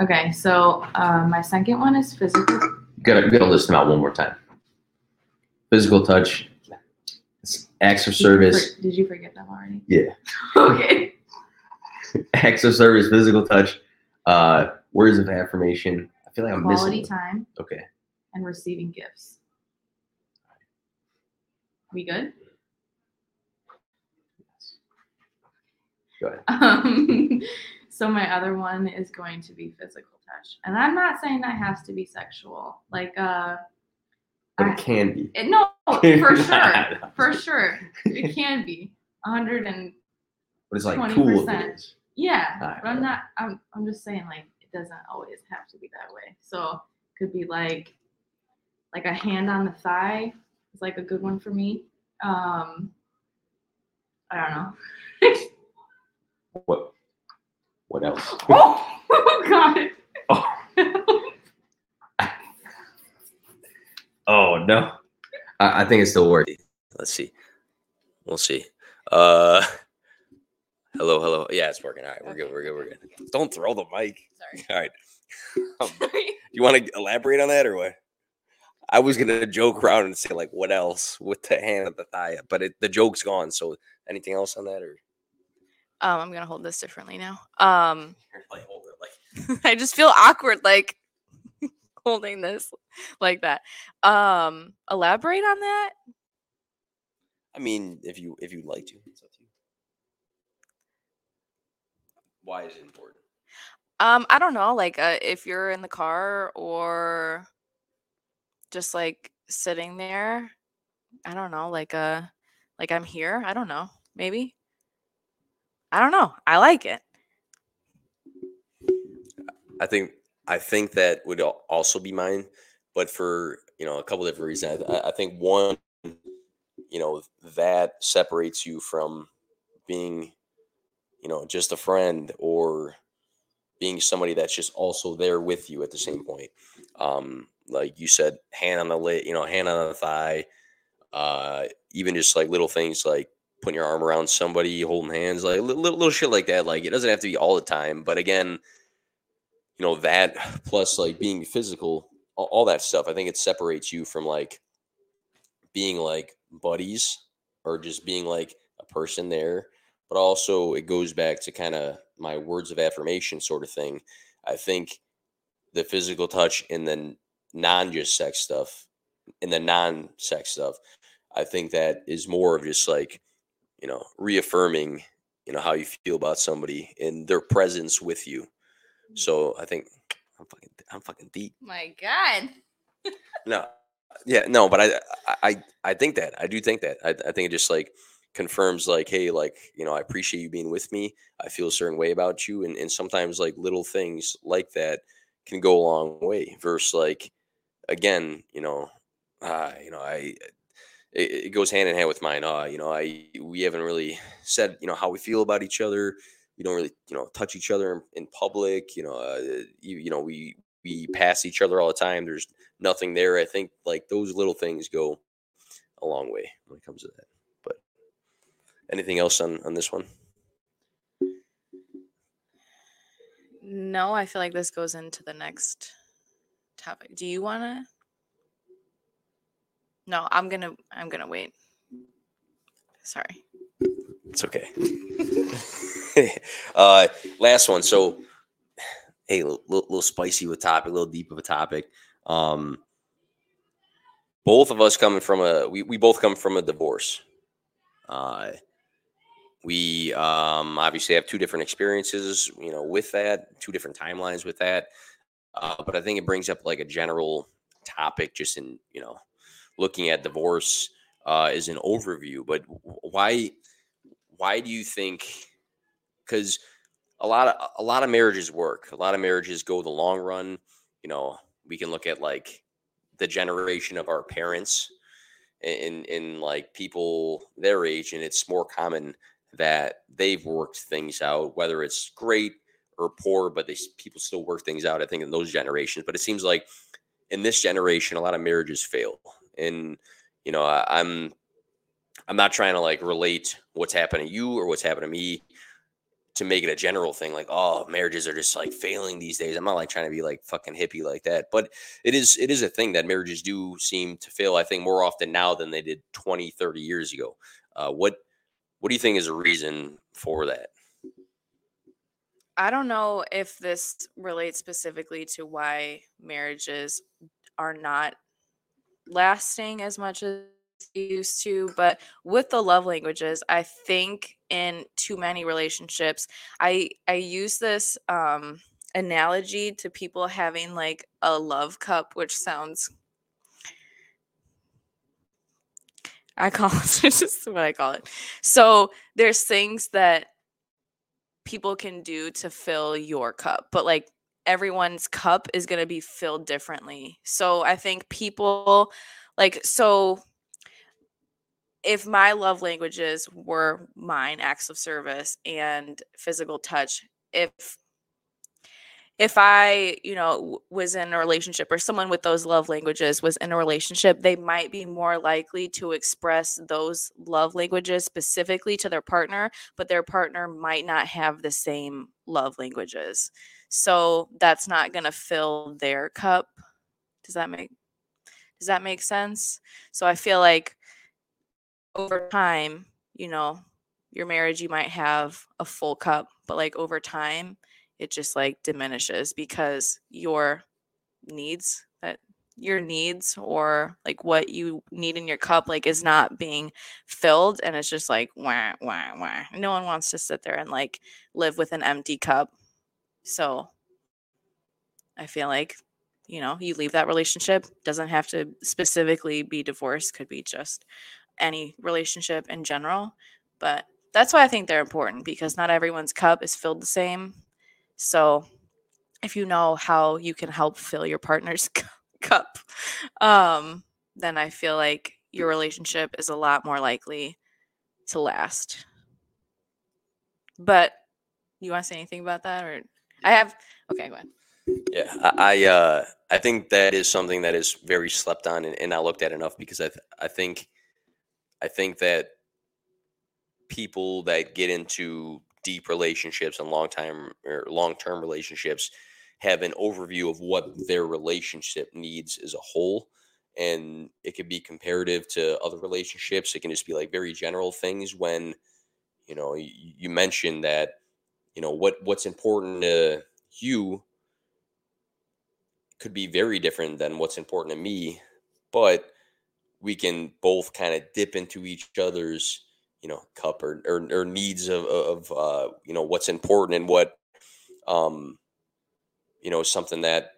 Okay, so uh, my second one is physical. Gotta gotta list them out one more time. Physical touch, acts of Did you service, Did you forget them already? Yeah. okay. acts of service, physical touch, uh, words of affirmation. I feel like I'm Quality missing. one. time Okay. and receiving gifts. We good? Go ahead. Um, so my other one is going to be physical touch, and I'm not saying that has to be sexual. Like, uh, But I- it can be. it, no, for sure, for sure, it can be a hundred and But it's like cool if 20%. it is. yeah. Alright, But I'm alright. not. I'm. I'm just saying like it doesn't always have to be that way. So it could be like, like a hand on the thigh is like a good one for me. Um, I don't know. What what else? oh God. Oh. Oh no. I, I think it's still working. Let's see. We'll see. Uh hello, hello. Yeah, it's working. All right, we're good. We're good. We're good. Don't throw the mic. Sorry. All right. Um, you want to elaborate on that or what? I was gonna joke around and say like, what else with the hand at the thigh, but it, the joke's gone. So anything else on that or Um, I'm gonna hold this differently now. Um, like hold it like I just feel awkward like holding this like that. Um, elaborate on that. I mean, if you if you'd like to, it's up to you. Why is it important? Um, I don't know, like uh, if you're in the car or just like sitting there. I don't know, like uh, like I'm here. I don't know, maybe. I don't know. I like it. I think I think that would also be mine, but for you know a couple different reasons. I, I think one, you know, that separates you from being, you know, just a friend or being somebody that's just also there with you at the same point. Um, like you said, hand on the lit, you know, hand on the thigh. Uh, even just like little things like putting your arm around somebody, holding hands, like little, little shit like that. Like it doesn't have to be all the time, but again, you know that plus like being physical all, all that stuff i think it separates you from like being like buddies or just being like a person there but also it goes back to kind of my words of affirmation sort of thing. I think the physical touch and then non just sex stuff and the non sex stuff i think that is more of just like you know reaffirming you know how you feel about somebody and their presence with you. Mm. So I think I'm fucking I'm fucking deep. My God. No, yeah, no, but I I I- I think that I do think that. I, I think it just like confirms like hey like you know I appreciate you being with me. I feel a certain way about you, and and sometimes like little things like that can go a long way. Versus like again you know uh, you know I. It, it goes hand in hand with mine. Uh, you know, I we haven't really said you know how we feel about each other we don't really you know touch each other in, in public you know uh, you, you know we we pass each other all the time there's nothing there i think like those little things go a long way when it comes to that anything else on on this one No, I feel like this goes into the next topic. Do you want to? No, I'm gonna. I'm gonna wait. Sorry. it's okay uh last one so hey a little, little spicy with topic a little deep of a topic um both of us coming from a we, we both come from a divorce uh we um obviously have two different experiences you know with that two different timelines with that uh, but i think it brings up like a general topic just in you know looking at divorce uh as an overview but why why do you think because a lot of a lot of marriages work a lot of marriages go the long run you know we can look at like the generation of our parents in in like people their age, and it's more common that they've worked things out, whether it's great or poor, but they people still work things out. I think in those generations, but it seems like in this generation, a lot of marriages fail, and you know, I, I'm I'm not trying to like relate what's happened to you or what's happened to me to make it a general thing like oh marriages are just like failing these days i'm not like trying to be like fucking hippie like that but it is it is a thing that marriages do seem to fail i think more often now than they did 20 30 years ago uh, what what do you think is a reason for that? I don't know if this relates specifically to why marriages are not lasting as much as used to, but with the love languages, I think in too many relationships, I I use this um analogy to people having like a love cup, which sounds I call it just what I call it. So there's things that people can do to fill your cup, but like everyone's cup is going to be filled differently. So I think people like so if my love languages were mine acts of service and physical touch if if i you know was in a relationship or someone with those love languages was in a relationship they might be more likely to express those love languages specifically to their partner but their partner might not have the same love languages. So that's not going to fill their cup. Does that make does that make sense? So i feel like over time, you know, your marriage you might have a full cup, but like over time it just like diminishes because your needs that your needs or like what you need in your cup like is not being filled and it's just like wah wah wah. No one wants to sit there and like live with an empty cup. So I feel like you know, you leave that relationship doesn't have to specifically be divorce, could be just any relationship in general. But that's why I think they're important because not everyone's cup is filled the same. So if you know how you can help fill your partner's cup, um, then I feel like your relationship is a lot more likely to last. But you want to say anything about that, or I have? Okay, go ahead. Yeah, I I, uh, I think that is something that is very slept on and, and not looked at enough because I th- I think I think that people that get into deep relationships and long time or er, long term relationships have an overview of what their relationship needs as a whole. And it could be comparative to other relationships. It can just be like very general things when, you know, you, you mentioned that, you know, what what's important to you could be very different than what's important to me, but we can both kind of dip into each other's, you know, cup or or, or needs of of uh, you know what's important and what, um, you know, something that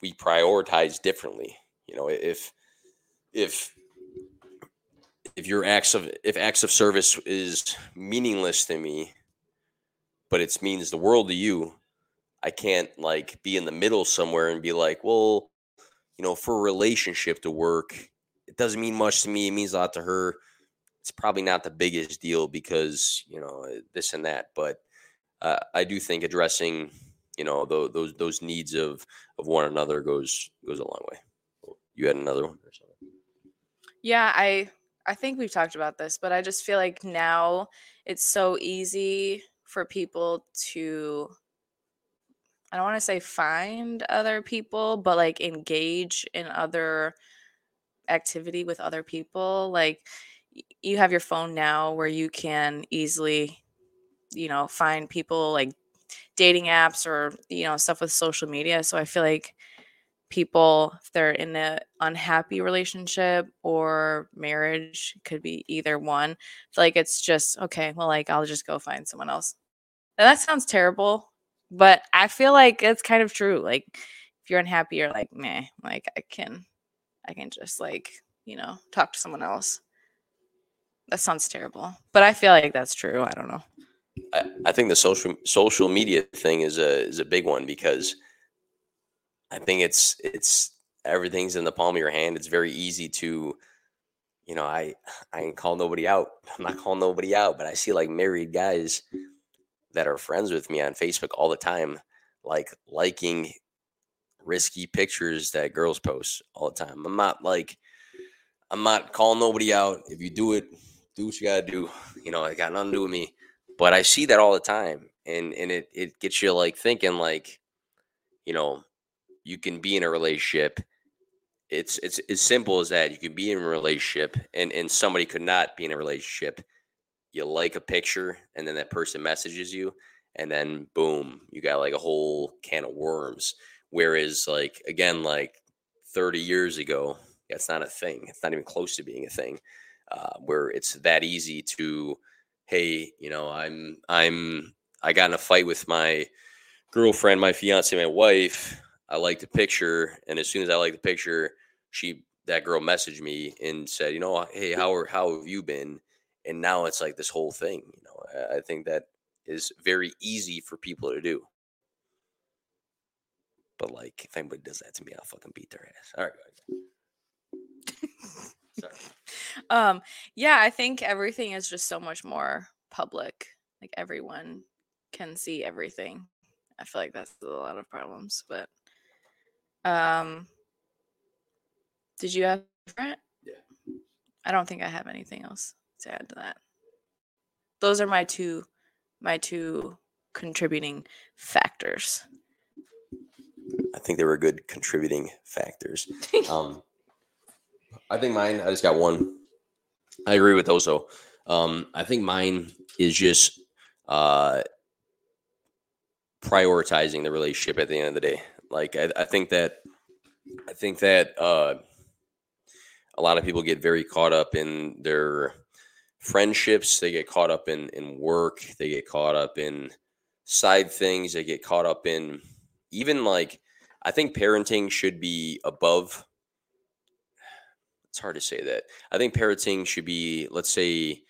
we prioritize differently. You know, if if if your acts of if acts of service is meaningless to me, but it means the world to you, I can't like be in the middle somewhere and be like, well, you know, for a relationship to work, it doesn't mean much to me. It means a lot to her. It's probably not the biggest deal because you know uh, this and that, but uh, I do think addressing you know those those those needs of of one another goes goes a long way. You had another one or something? Yeah, I I think we've talked about this, but I just feel like now it's so easy for people to I don't want to say find other people, but like engage in other activity with other people. Like you have your phone now where you can easily, you know, find people like dating apps or, you know, stuff with social media. So I feel like people if they're in an unhappy relationship or marriage could be either one like it's just okay well like i'll just go find someone else and that sounds terrible but i feel like it's kind of true like if you're unhappy you're like meh like i can i can just like you know talk to someone else that sounds terrible but i feel like that's true i don't know I, I think the social social media thing is a is a big one because I think it's it's everything's in the palm of your hand. It's very easy to, you know, I I call nobody out. I'm not calling nobody out, but I see like married guys that are friends with me on Facebook all the time, like liking risky pictures that girls post all the time. I'm not like I'm not calling nobody out. If you do it, do what you gotta do. You know, it got nothing to do with me. But I see that all the time. And and it it gets you like thinking like, you know, you can be in a relationship. It's it's as simple as that. You can be in a relationship and, and somebody could not be in a relationship. You like a picture and then that person messages you, and then boom, you got like a whole can of worms. Whereas like again, like 30 years ago, that's not a thing. It's not even close to being a thing. Uh, where it's that easy to, hey, you know, I'm I'm I got in a fight with my girlfriend, my fiance, my wife. I liked the picture, and as soon as I liked the picture, she that girl messaged me and said, you know, hey, how are how have you been? And now it's like this whole thing. You know, I, I think that is very easy for people to do. But like, if anybody does that to me, I'll fucking beat their ass. All right, guys. Sorry. Um yeah i think everything is just so much more public like everyone can see everything i feel like that's a lot of problems but um did you have different Yeah. i don't think i have anything else to add to that those are my two my two contributing factors I think they were good contributing factors. Um, I think mine. I just got one. I agree with those. Um, I think mine is just uh, prioritizing the relationship at the end of the day. Like I, I think that I think that uh, a lot of people get very caught up in their friendships. They get caught up in in work. They get caught up in side things. They get caught up in even like I think parenting should be above. It's hard to say that. I think parenting should be, let's say,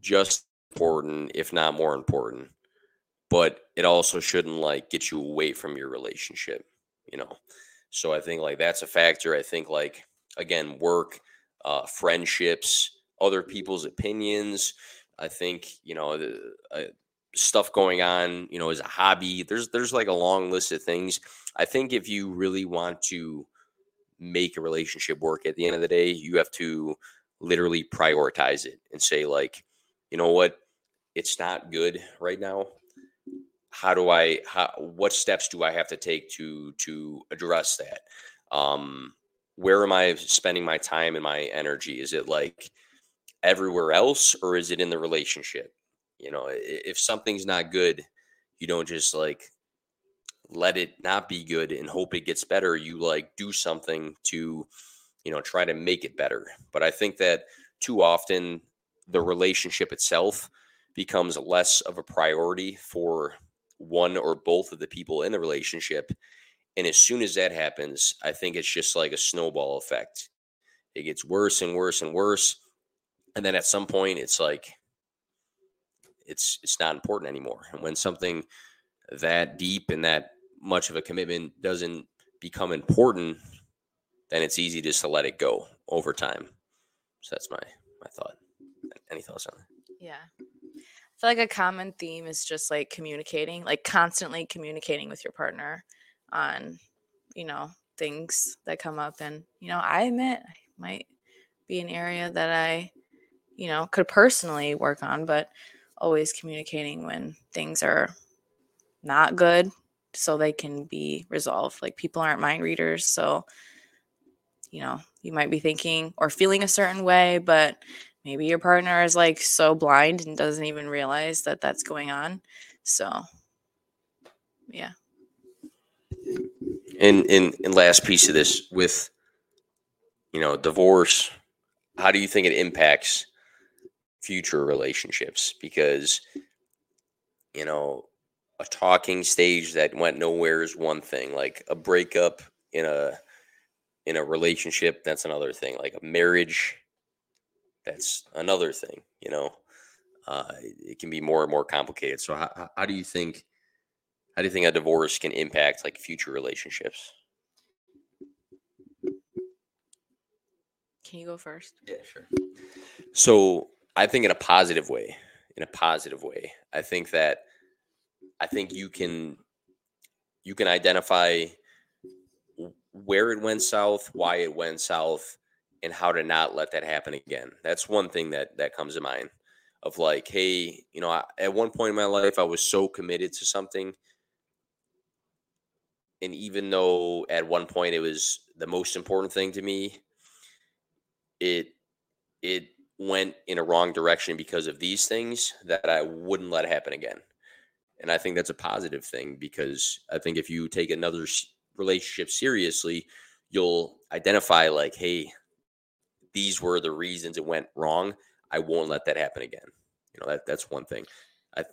just important, if not more important. But it also shouldn't like get you away from your relationship, you know. So I think like that's a factor. I think like again, work, uh, friendships, other people's opinions. I think you know the, uh, stuff going on. You know, as a hobby. There's there's like a long list of things. I think if you really want to make a relationship work at the end of the day, you have to literally prioritize it and say like, you know what, it's not good right now. How do I? How, what steps do I have to take to to address that? Um, where am I spending my time and my energy? Is it like everywhere else, or is it in the relationship? You know, if something's not good, you don't just like let it not be good and hope it gets better. You like do something to, you know, try to make it better. But I think that too often the relationship itself becomes less of a priority for one or both of the people in the relationship. And as soon as that happens, I think it's just like a snowball effect. It gets worse and worse and worse. And then at some point it's like it's it's not important anymore. And when something that deep and that much of a commitment doesn't become important, then it's easy just to let it go over time. So that's my my thought. Any thoughts on that? Yeah. I feel like a common theme is just like communicating, like constantly communicating with your partner on, you know, things that come up. And, you know, I admit I might be an area that I, you know, could personally work on, but always communicating when things are not good so they can be resolved. Like people aren't mind readers. So, you know, you might be thinking or feeling a certain way, but maybe your partner is like so blind and doesn't even realize that that's going on. So, yeah. And and and last piece of this with you know divorce, how do you think it impacts future relationships? Because you know a talking stage that went nowhere is one thing. Like a breakup in a in a relationship, that's another thing. Like a marriage, that's another thing. You know, uh, it can be more and more complicated. So, how, how do you think? How do you think a divorce can impact like future relationships? Can you go first? Yeah, sure. So I think in a positive way, in a positive way, I think that I think you can you can identify where it went south, why it went south, and how to not let that happen again. That's one thing that that comes to mind. Of like, hey, you know, I, at one point in my life, I was so committed to something, and even though at one point it was the most important thing to me, it it went in a wrong direction because of these things that I wouldn't let happen again. And I think that's a positive thing because I think if you take another relationship seriously, you'll identify like, hey, these were the reasons it went wrong. I won't let that happen again. You know, that that's one thing. I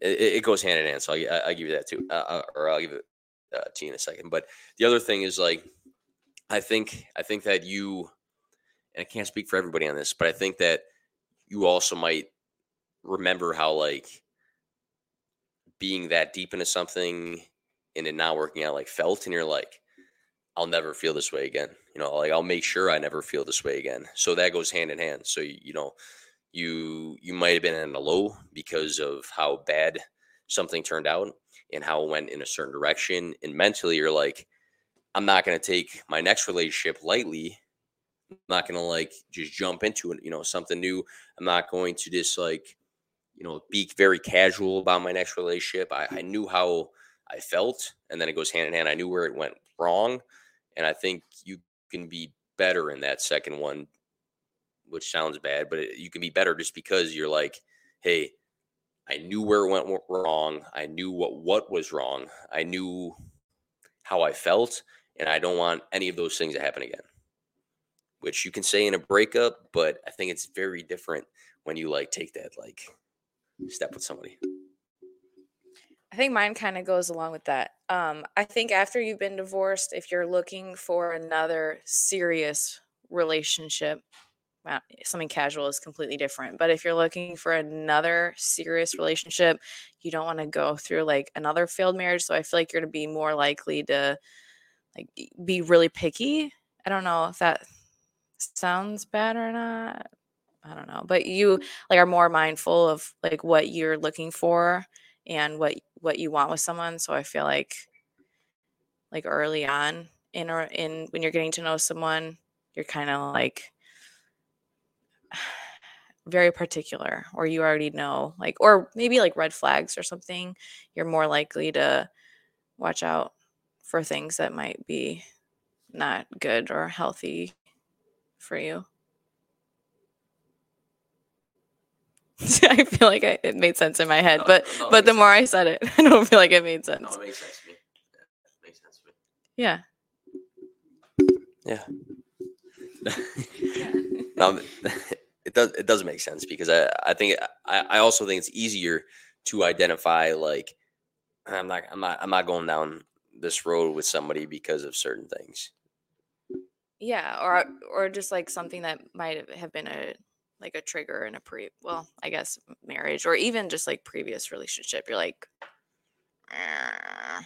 it, it goes hand in hand. So I, I, I'll give you that too, uh, uh, or I'll give it uh, to you in a second. But the other thing is like, I think I think that you, and I can't speak for everybody on this, but I think that you also might remember how like being that deep into something and it not working out like felt, and you're like, I'll never feel this way again. You know, like I'll make sure I never feel this way again. So that goes hand in hand. So you, know, you you might have been in a low because of how bad something turned out and how it went in a certain direction. And mentally, you're like, I'm not going to take my next relationship lightly. I'm not going to like just jump into it, you know, something new. I'm not going to just like, you know, be very casual about my next relationship. I, I knew how I felt, and then it goes hand in hand. I knew where it went wrong, and I think you can be better in that second one, which sounds bad, but it, you can be better just because you're like, hey, I knew where it went wrong. I knew what what was wrong. I knew how I felt, and I don't want any of those things to happen again. Which you can say in a breakup, but I think it's very different when you like take that like step with somebody. I think mine kind of goes along with that. Um, I think after you've been divorced, if you're looking for another serious relationship, well, something casual is completely different. But if you're looking for another serious relationship, you don't want to go through like another failed marriage. So I feel like you're going to be more likely to like be really picky. I don't know if that sounds bad or not. I don't know, but you like are more mindful of like what you're looking for and what what you want with someone. So I feel like like early on in or in when you're getting to know someone, you're kind of like very particular or you already know like or maybe like red flags or something you're more likely to watch out for things that might be not good or healthy for you i feel like I, it made sense in my head No, but no, but the makes more i said it i don't feel like it made sense No, it makes sense to me. Yeah, it makes sense to me. yeah Yeah. no, it does. It does make sense because I, I think I, I also think it's easier to identify like I'm not I'm not I'm not going down this road with somebody because of certain things. yeah or or just like something that might have been a like a trigger in a pre well i guess marriage or even just like previous relationship you're like "Eh."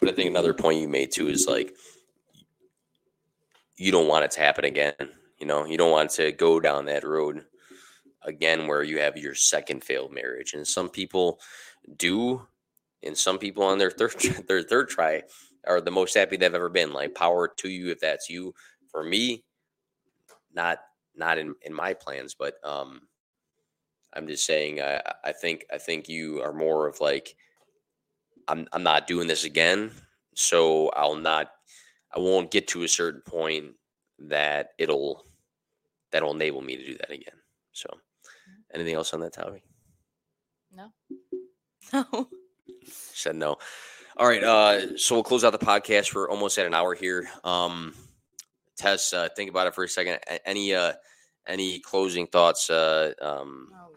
But I think another point you made too is like you don't want it to happen again. You know, you don't want to go down that road again where you have your second failed marriage. And some people do, and some people on their third their third try are the most happy they've ever been. Like power to you if that's you. For me, not not in in my plans, but um I'm just saying I I think I think you are more of like I'm I'm not doing this again, so I'll not I won't get to a certain point that it'll that'll enable me to do that again. So anything else on that topic? no no Said no. All right, uh so we'll close out the podcast. We're almost at an hour here. Um Tess, uh think about it for a second. Any uh any closing thoughts, uh um no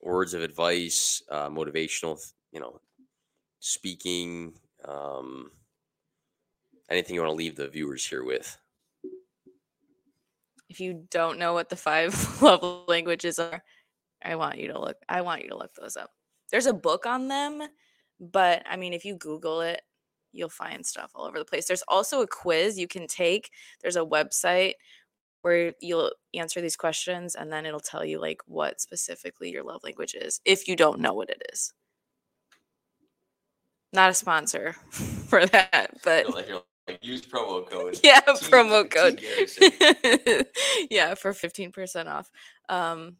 words of advice, uh motivational, you know, speaking, um anything you want to leave the viewers here with? if you don't know what the five love languages are i want you to look i want you to look those up there's a book on them but i mean if you google it you'll find stuff all over the place. There's also a quiz you can take. There's a website where you'll answer these questions and then it'll tell you like what specifically your love language is if you don't know what it is. Not a sponsor for that, but like like, use promo code. yeah, T- promo code. Garrison. yeah, for 15% off. Um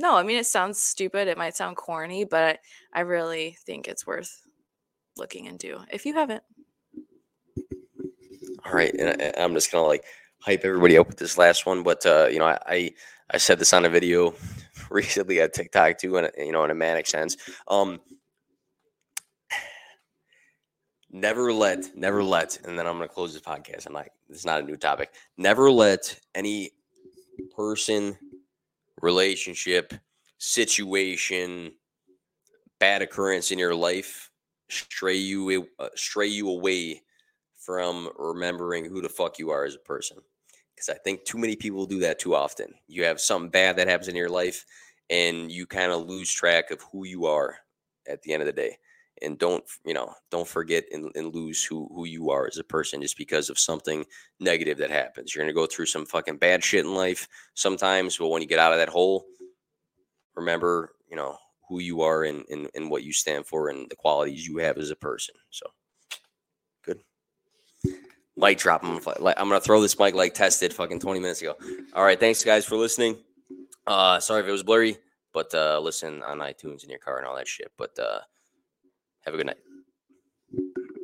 no, I mean it sounds stupid, it might sound corny, but I really think it's worth looking into if you haven't. All right, and I, I'm just gonna like hype everybody up with this last one, but uh, you know, I, I I said this on a video recently at TikTok too, and you know, in a manic sense. Um, never let, never let, and then I'm gonna close this podcast. I'm like, it's not a new topic. Never let any person, relationship, situation, bad occurrence in your life stray you uh, stray you away from remembering who the fuck you are as a person. Because I think too many people do that too often. You have something bad that happens in your life, and you kind of lose track of who you are at the end of the day. And don't you know? Don't forget and, and lose who who you are as a person just because of something negative that happens. You're gonna go through some fucking bad shit in life sometimes, but when you get out of that hole, remember, you know, who you are and, and, and what you stand for and the qualities you have as a person. So good. Light drop. I'm gonna, throw this mic like Tess did fucking 20 minutes ago. All right. Thanks guys for listening. Uh sorry if it was blurry, but uh listen on iTunes in your car and all that shit. But uh have a good night.